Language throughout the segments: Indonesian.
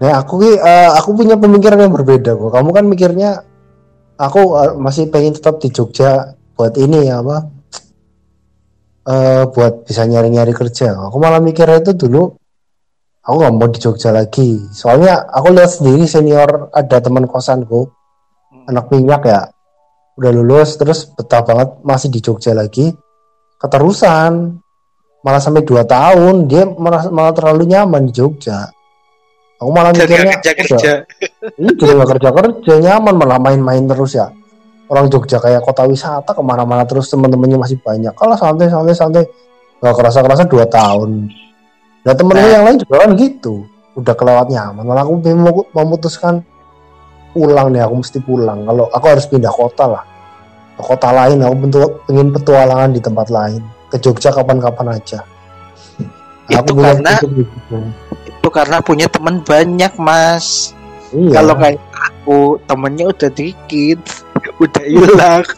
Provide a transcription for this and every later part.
Nah, aku uh, aku punya pemikiran yang berbeda kok. Kamu kan mikirnya aku uh, masih pengen tetap di Jogja buat ini ya apa? Uh, buat bisa nyari-nyari kerja. Aku malah mikirnya itu dulu aku nggak mau di Jogja lagi. Soalnya aku lihat sendiri senior ada teman kosanku hmm. anak minyak ya udah lulus terus betah banget masih di Jogja lagi keterusan malah sampai dua tahun dia malah, malah terlalu nyaman di Jogja aku malah mikirnya kerja kerja. Ini dia nggak kerja kerja nyaman malah main-main terus ya. Orang Jogja kayak kota wisata ke mana-mana terus teman-temannya masih banyak. Kalau santai santai santai. Nggak kerasa kerasa dua tahun. Dan temen nah. yang lain juga kan gitu. Udah kelewat nyaman. Malah aku memutuskan pulang nih aku mesti pulang. Kalau aku harus pindah kota lah. Ke kota lain aku bentuk pengen petualangan di tempat lain. Ke Jogja kapan-kapan aja. Itu aku karena itu karena punya teman banyak mas. Iya. kalau kayak aku temennya udah dikit udah hilang.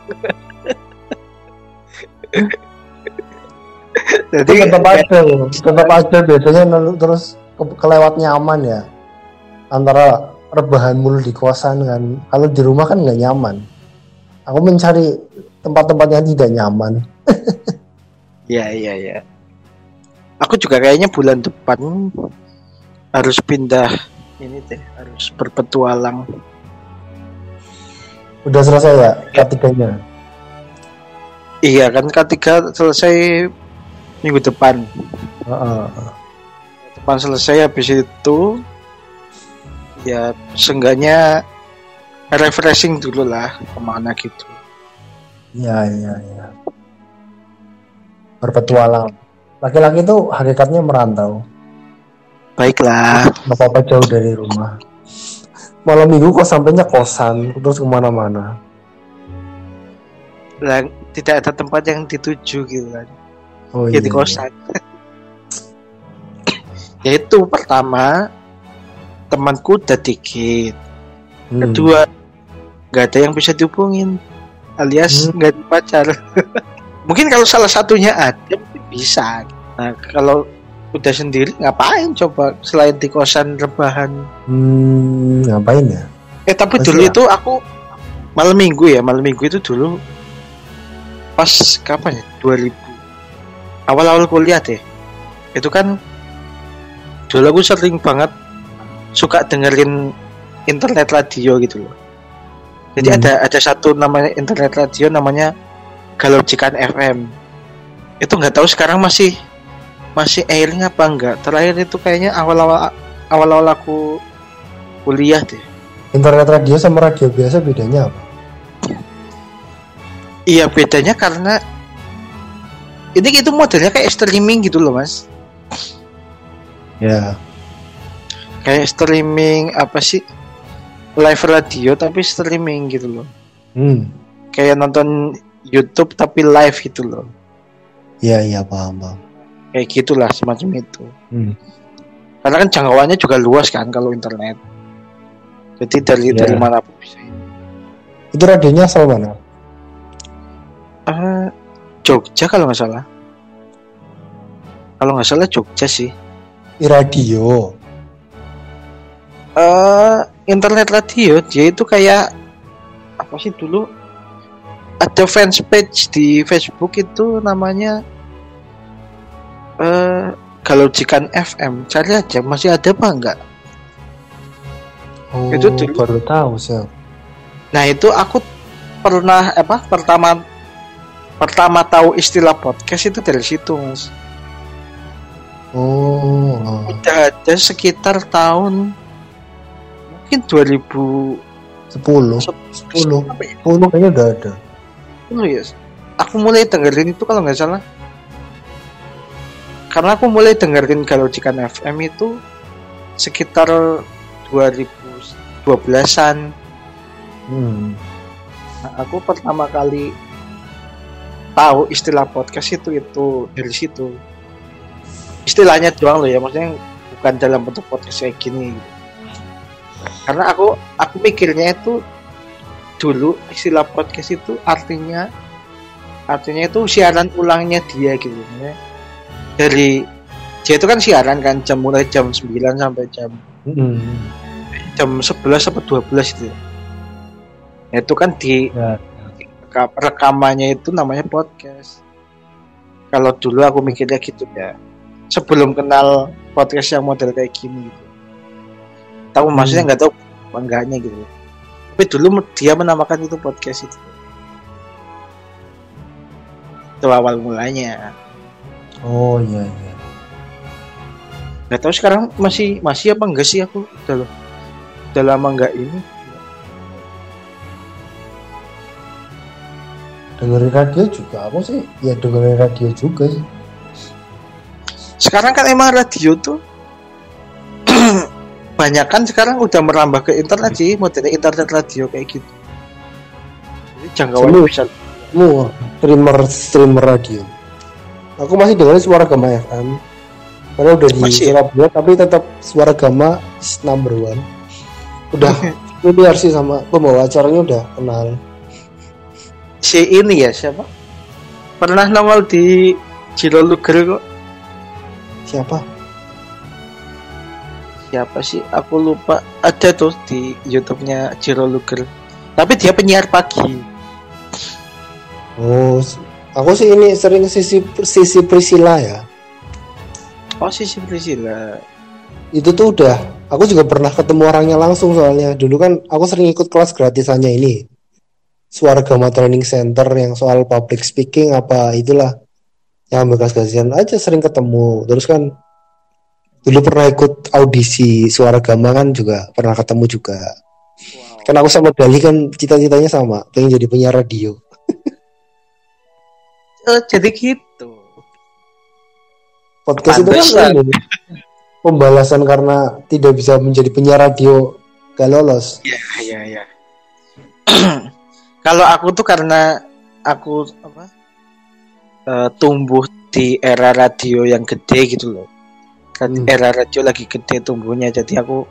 Jadi tetap aja tetap aja biasanya terus ke kelewat nyaman ya. Antara rebahan mulu di kosan kan. Kalau di rumah kan nggak nyaman. Aku mencari tempat-tempat yang tidak nyaman. Iya iya iya. Aku juga kayaknya bulan depan harus pindah ini deh, harus berpetualang. Udah selesai ya ketiganya? Iya kan ketiga selesai minggu depan. Uh, uh. Depan selesai habis itu ya seenggaknya refreshing dulu lah ke mana gitu. Iya iya iya berpetualang. Laki-laki itu hakikatnya merantau. Baiklah. Bapak-bapak jauh dari rumah. Malam minggu kok sampainya kosan, terus ke mana-mana. Lah, tidak ada tempat yang dituju gitu kan. Oh, ya iya, di kosan. Iya. Yaitu pertama, temanku udah dikit. Hmm. Kedua, nggak ada yang bisa dihubungin alias hmm. nggak hmm. ada pacar. mungkin kalau salah satunya ada bisa nah kalau udah sendiri ngapain coba? Selain di kosan rebahan. Hmm, ngapain ya? Eh tapi Masih dulu ya? itu aku malam minggu ya malam minggu itu dulu pas kapan ya? 2000 awal-awal kuliah deh. Itu kan dulu aku sering banget suka dengerin internet radio gitu loh. Jadi hmm. ada ada satu namanya internet radio namanya Galocikan FM itu nggak tahu sekarang masih masih airing apa enggak? Terakhir itu kayaknya awal-awal awal-awal aku kuliah deh. Internet radio sama radio biasa bedanya apa? Iya bedanya karena ini itu modelnya kayak streaming gitu loh mas. Ya. Kayak streaming apa sih? Live radio tapi streaming gitu loh. Hmm. kayak nonton YouTube tapi live gitu loh. Iya iya paham paham. Kayak gitulah semacam itu. Hmm. Karena kan jangkauannya juga luas kan kalau internet. Jadi dari yeah. dari mana pun bisa. Itu radionya asal mana? Uh, Jogja kalau nggak salah. Kalau nggak salah Jogja sih. Radio. Uh, internet radio dia itu kayak apa sih dulu ada fans page di Facebook itu namanya uh, kalau jikan FM cari aja masih ada apa enggak? Oh, itu dulu. baru tahu sih nah itu aku pernah apa pertama pertama tahu istilah podcast itu dari situ mas. Oh, oh. udah ada sekitar tahun mungkin 2000 10 10 10 kayaknya udah ada. Oh ya, aku mulai dengerin itu kalau nggak salah. Karena aku mulai dengerin kalau Cikan FM itu sekitar 2012-an. Hmm. Nah, aku pertama kali tahu istilah podcast itu itu dari situ. Istilahnya doang loh ya, maksudnya bukan dalam bentuk podcast kayak gini. Karena aku aku mikirnya itu dulu istilah podcast itu artinya artinya itu siaran ulangnya dia gitu ya. Dari dia itu kan siaran kan jam mulai jam 9 sampai jam Mm-mm. jam 11 sampai 12 itu. Ya. itu kan di Ya. reka- rekamannya itu namanya podcast. Kalau dulu aku mikirnya gitu ya. Sebelum kenal podcast yang model kayak gini gitu. Tahu maksudnya nggak tahu enggaknya gitu. Tapi dulu dia menamakan itu podcast itu. Itu awal mulanya Oh iya iya. nggak tahu sekarang masih masih apa enggak sih aku udah udah lama enggak ini Dengerin radio juga aku sih ya dengerin radio juga sih. sekarang kan emang radio tuh banyak kan sekarang udah merambah ke internet sih model internet radio kayak gitu jadi jangkauannya bisa Semua streamer streamer radio. Aku masih dengerin suara Gama FM. Karena udah di Masih? Surabaya tapi tetap suara Gama is number one. Udah familiar sih sama pembawa acaranya udah kenal. si ini ya siapa pernah nongol di Jiro Luger kok Siapa? siapa sih aku lupa ada tuh di YouTube-nya Jiro Luger tapi dia penyiar pagi Oh, aku sih ini sering sisi sisi Priscilla ya. oh sih si Priscilla Itu tuh udah aku juga pernah ketemu orangnya langsung soalnya. Dulu kan aku sering ikut kelas gratisannya ini. Suara Gama Training Center yang soal public speaking apa itulah. Yang ambil kelas gratisan aja sering ketemu. Terus kan dulu pernah ikut audisi Suara Gama kan juga pernah ketemu juga. wow. Kan aku sama Dali kan cita-citanya sama, pengen jadi penyiar radio. Eh, jadi gitu. Podcast itu kan pembalasan karena tidak bisa menjadi penyiar radio gak lolos. ya ya ya kalau aku tuh karena aku apa eh, tumbuh di era radio yang gede gitu loh. Kan Hmm. era radio lagi gede tumbuhnya jadi aku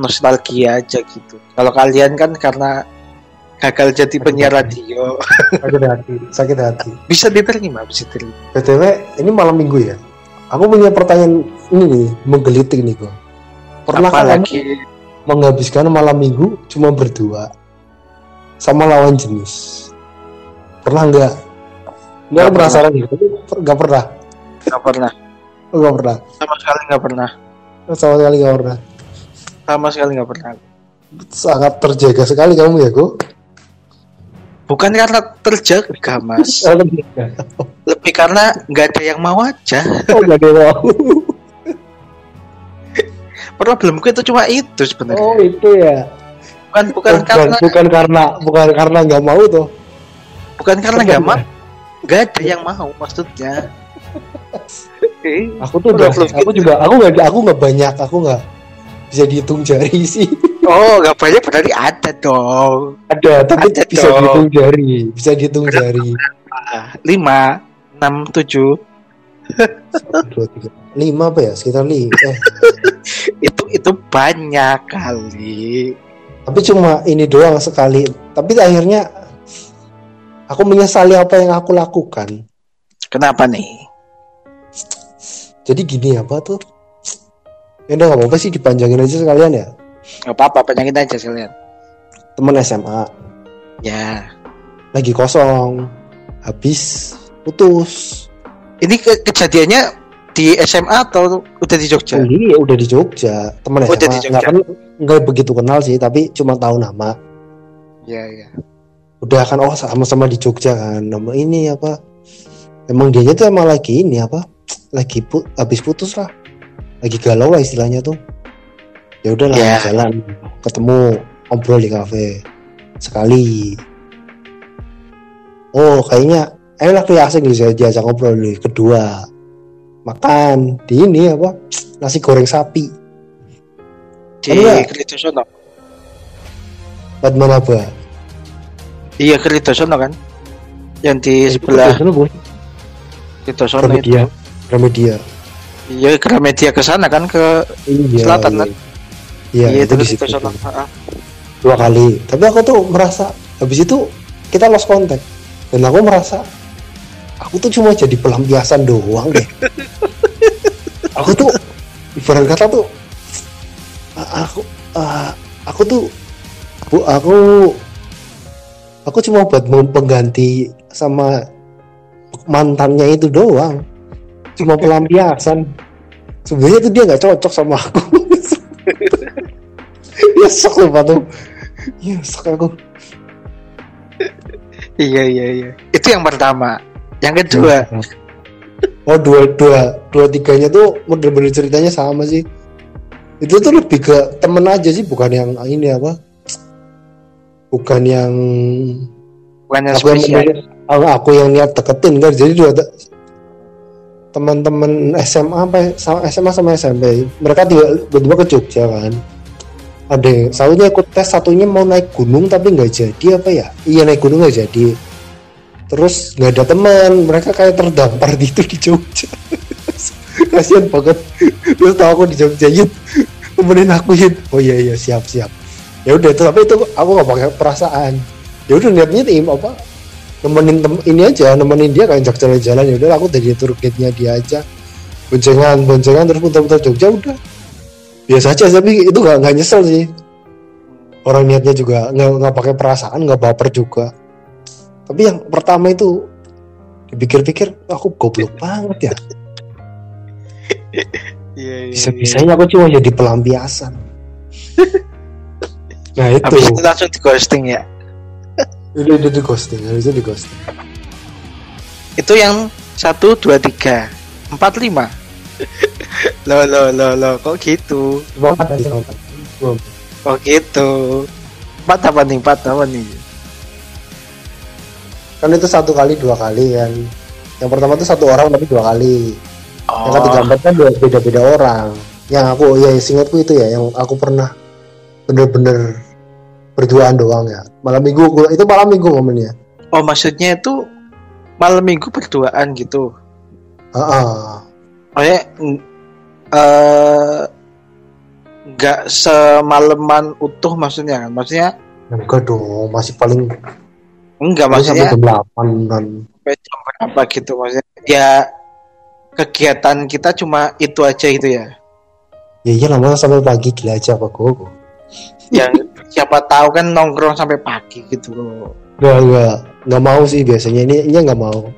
nostalgia aja gitu. Kalau kalian kan karena gagal jadi penyiar radio Sakit hati, sakit hati. bisa diterima bisa diterima BTW, ini malam minggu ya. Aku punya pertanyaan ini nih, menggelitik nih kok. Pernah apalagi menghabiskan malam minggu cuma berdua sama lawan jenis? Pernah nggak? Nggak penasaran gitu. Gak pernah. nggak pernah Oh, Gak pernah. sama sekali nggak pernah Sama sekali gak pernah. sama sekali nggak pernah Sangat terjaga sekali kamu ya, kok. Bukan karena terjaga mas Oh, lebih karena nggak ada yang mau aja gak ada yang mau. problemku itu cuma itu sebenarnya Oh, itu ya. bukan bukan bukan, karena bukan karena bukan karena nggak mau tuh. bukan karena nggak mau nggak ada yang mau maksudnya Aku tuh udah, aku juga aku nggak aku nggak banyak, aku nggak bisa dihitung jari sih. Oh nggak banyak berarti ada dong Ada, tapi Ada bisa dong. dihitung jari, bisa dihitung jari. Ah, lima enam tujuh Dua, tiga, lima apa ya? Sekitar lima. Eh, itu itu banyak kali tapi cuma ini doang sekali. Tapi akhirnya aku menyesali apa yang aku lakukan. kenapa nih Jadi gini apa tuh? Ya udah nggak apa-apa sih dipanjangin aja sekalian ya. Nggak apa-apa penyakit aja sekalian Temen SMA ya lagi kosong, habis putus. ini ke- kejadiannya di SMA atau udah di Jogja Iya, udah di Jogja. Temen Oh, udah di SMA Jogja. nggak kan nggak begitu kenal sih, tapi cuma tahu nama. ya ya Udah kan oh sama-sama di Jogja kan. Nama ini apa? Emang dia tuh emang lagi ini apa? Lagi pu habis putus lah. Lagi galau lah istilahnya tuh. Ya udah lah Ya. jalan ketemu ngobrol di kafe sekali. Oh kayaknya enak asik nih saya diajak ngobrol nih kedua makan di ini apa nasi goreng sapi di Enggak. Keritosono Padmanaba iya Keritosono kan yang di sebelah Keritosono itu Gramedia iya Gramedia ke sana kan ke iya, Selatan, iya. kan? Iya iya itu di situ. Ah, ah. dua kali. Tapi aku tuh merasa habis itu kita lost contact. Dan aku merasa aku tuh cuma jadi pelampiasan doang deh. Aku tuh ibarat kata tuh a- aku a- aku tuh aku aku aku cuma buat pengganti sama mantannya itu doang. Cuma pelampiasan. Sebenarnya tuh dia nggak cocok sama aku ya sok tuh ya sok aku. Iya iya iya. Itu yang pertama. Yang kedua, oh dua dua. Dua tiganya tuh bener-bener ceritanya sama sih. Itu tuh lebih ke temen aja sih bukan yang ini apa. Bukan yang bukan yang aku yang spesial. menilai- aku, yang niat deketin kan. Jadi dua teman-teman SMA apa SMA sama SMP mereka tiga berdua ke Jogja kan. Ada satunya ikut tes satunya mau naik gunung tapi nggak jadi apa ya? Iya naik gunung nggak jadi. Terus nggak ada teman mereka kayak terdampar gitu di Jogja. Kasihan banget. Terus tau aku di Jogja yuk temenin aku yuk oh iya iya siap siap. Ya udah tapi itu aku nggak pakai perasaan. Ya udah niatnya tim apa nemenin tem ini aja nemenin dia kayak jalan-jalan ya udah aku dari tour guide-nya dia aja. Boncengan boncengan terus putar-putar Jogja udah. Biasa aja tapi itu nggak nggak nyesel sih. Orang niatnya juga nggak nggak pakai perasaan nggak baper juga. Tapi yang pertama itu dipikir-pikir aku goblok banget ya. Iya iya. bisa-bisanya aku cuma jadi pelampiasan. nah itu. Habis itu langsung di ghosting ya. Itu itu di ghosting itu di ghosting Itu yang satu dua tiga empat lima. lo lo lo lo kok gitu? Empat. Kok gitu? Empat apa nih? Empat apa nih? kan itu satu kali dua kali kan yang pertama itu satu orang tapi dua kali yang ketiga Oh, empat kan dua beda-beda orang yang aku ya singkatku itu ya yang aku pernah bener-bener berduaan doang ya. Malam minggu itu malam minggu momennya. Oh maksudnya itu malam minggu berduaan gitu. ah Oh ya, eh nggak semalaman utuh maksudnya kan? Maksudnya enggak dong masih paling enggak paling sampai maksudnya jam delapan kan. sampai jam berapa gitu? Maksudnya ya kegiatan kita cuma itu aja gitu ya? Ya iya lama sampai pagi gila aja apa gue yang siapa tahu kan nongkrong sampai pagi gitu loh Nggak, nggak, nggak mau sih biasanya ini ini nggak mau.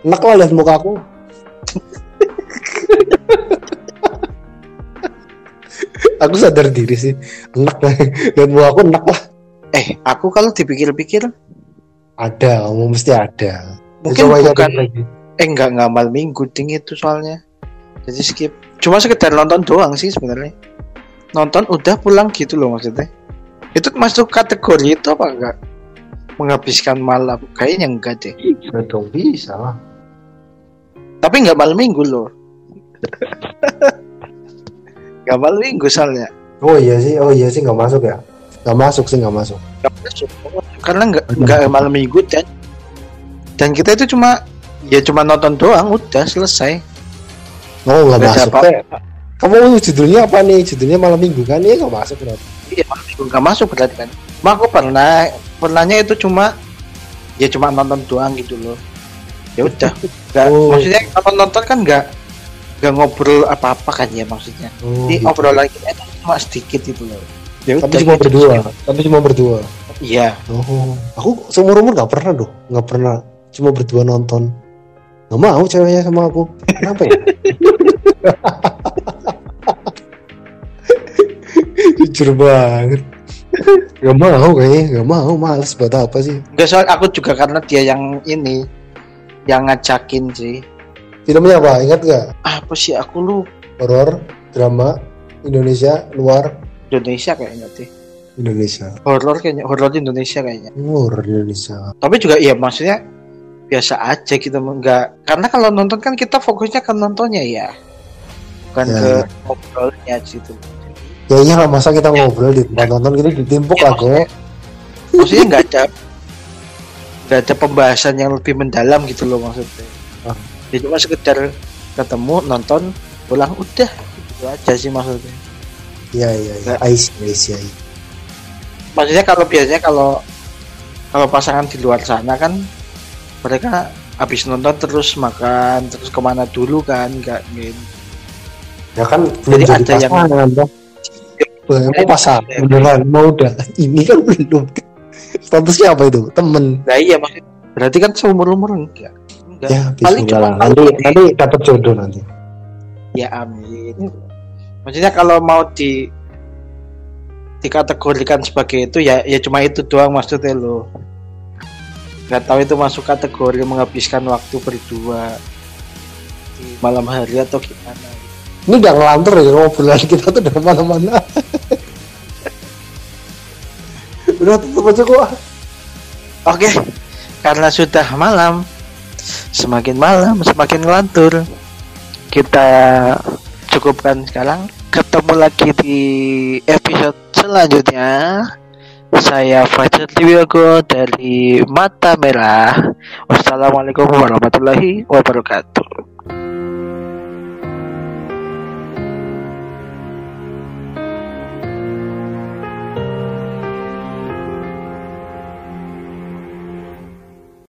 Enak lah lihat muka aku. aku sadar diri sih. Enak lah. Lihat muka aku enak lah. eh aku kalau dipikir-pikir Ada, kamu mesti ada. mungkin Coba bukan lagi. eh enggak enggak malam minggu ding itu soalnya jadi skip cuma sekedar nonton doang sih sebenarnya nonton udah pulang gitu loh maksudnya itu masuk kategori itu apa enggak menghabiskan malam kayaknya enggak deh Bisa dong, bisa lah. tapi enggak malam minggu loh enggak malam minggu soalnya Oh iya sih, oh iya sih nggak masuk ya. Nggak masuk sih nggak masuk. Nggak masuk. karena enggak enggak malam minggu dan dan kita itu cuma ya cuma nonton doang udah selesai Oh nggak Nggak ada masuk. Teh. Kamu judulnya apa nih? Judulnya malam minggu kan? Iya nggak masuk berarti. Iya nggak masuk berarti kan Mak aku pernah pernahnya itu cuma ya cuma nonton doang gitu loh ya udah nggak Oh. maksudnya kalau nonton kan nggak nggak ngobrol apa apa kan ya maksudnya Oh, ini gitu. obrolan kita itu cuma sedikit itu loh ya Tapi udah cuma gitu. berdua. Tapi cuma berdua. iya Oh, aku seumur umur nggak pernah doh, nggak pernah. Cuma berdua nonton. Nggak mau ceweknya sama aku. Kenapa ya? Jujur banget. Gak mau kayaknya, gak mau, males buat apa sih? nggak soal aku juga karena dia yang ini yang ngajakin sih Filmnya apa? Ingat gak? apa sih aku lu Horor, drama, Indonesia, luar Indonesia kayaknya deh Indonesia. horor kayaknya horor Indonesia kayaknya Horor Indonesia. tapi juga ya maksudnya biasa aja gitu nggak karena kalau nonton kan kita fokusnya ke nontonnya ya bukan Ya, ke ya. ngobrolnya gitu Ya iyalah masa kita ngobrol di tempat nonton kita ditimpuk Ya, lah kok. maksudnya nggak ada nggak ada pembahasan yang lebih mendalam gitu loh maksudnya Ah. ya cuma sekedar ketemu nonton pulang udah gitu aja sih maksudnya Iya iya iya. I see, I see, I see. maksudnya kalau biasanya kalau kalau pasangan di luar sana kan mereka habis nonton terus makan terus ke mana dulu kan nggak gitu ya kan Jadi jadi ada yang- mau maksudnya- beneran mau udah ini kan belum statusnya apa itu temen Nah iya maksud berarti kan seumur umur enggak. Enggak. ya Paling cuma nanti nanti dapat jodoh nanti Ya amin. Maksudnya kalau mau di dikategorikan sebagai itu ya ya cuma itu doang maksudnya lo. Gak tahu itu masuk kategori menghabiskan waktu berdua di malam hari atau gimana. Ini udah ngelantur ya ngobrolan kita tuh dari mana-mana udah tutup aja kok Oke, karena sudah malam, semakin malam semakin ngelantur. Kita cukupkan sekarang. Ketemu lagi di episode selanjutnya. Saya Fajar Diwiyogo dari Mata Merah. Wassalamualaikum warahmatullahi wabarakatuh.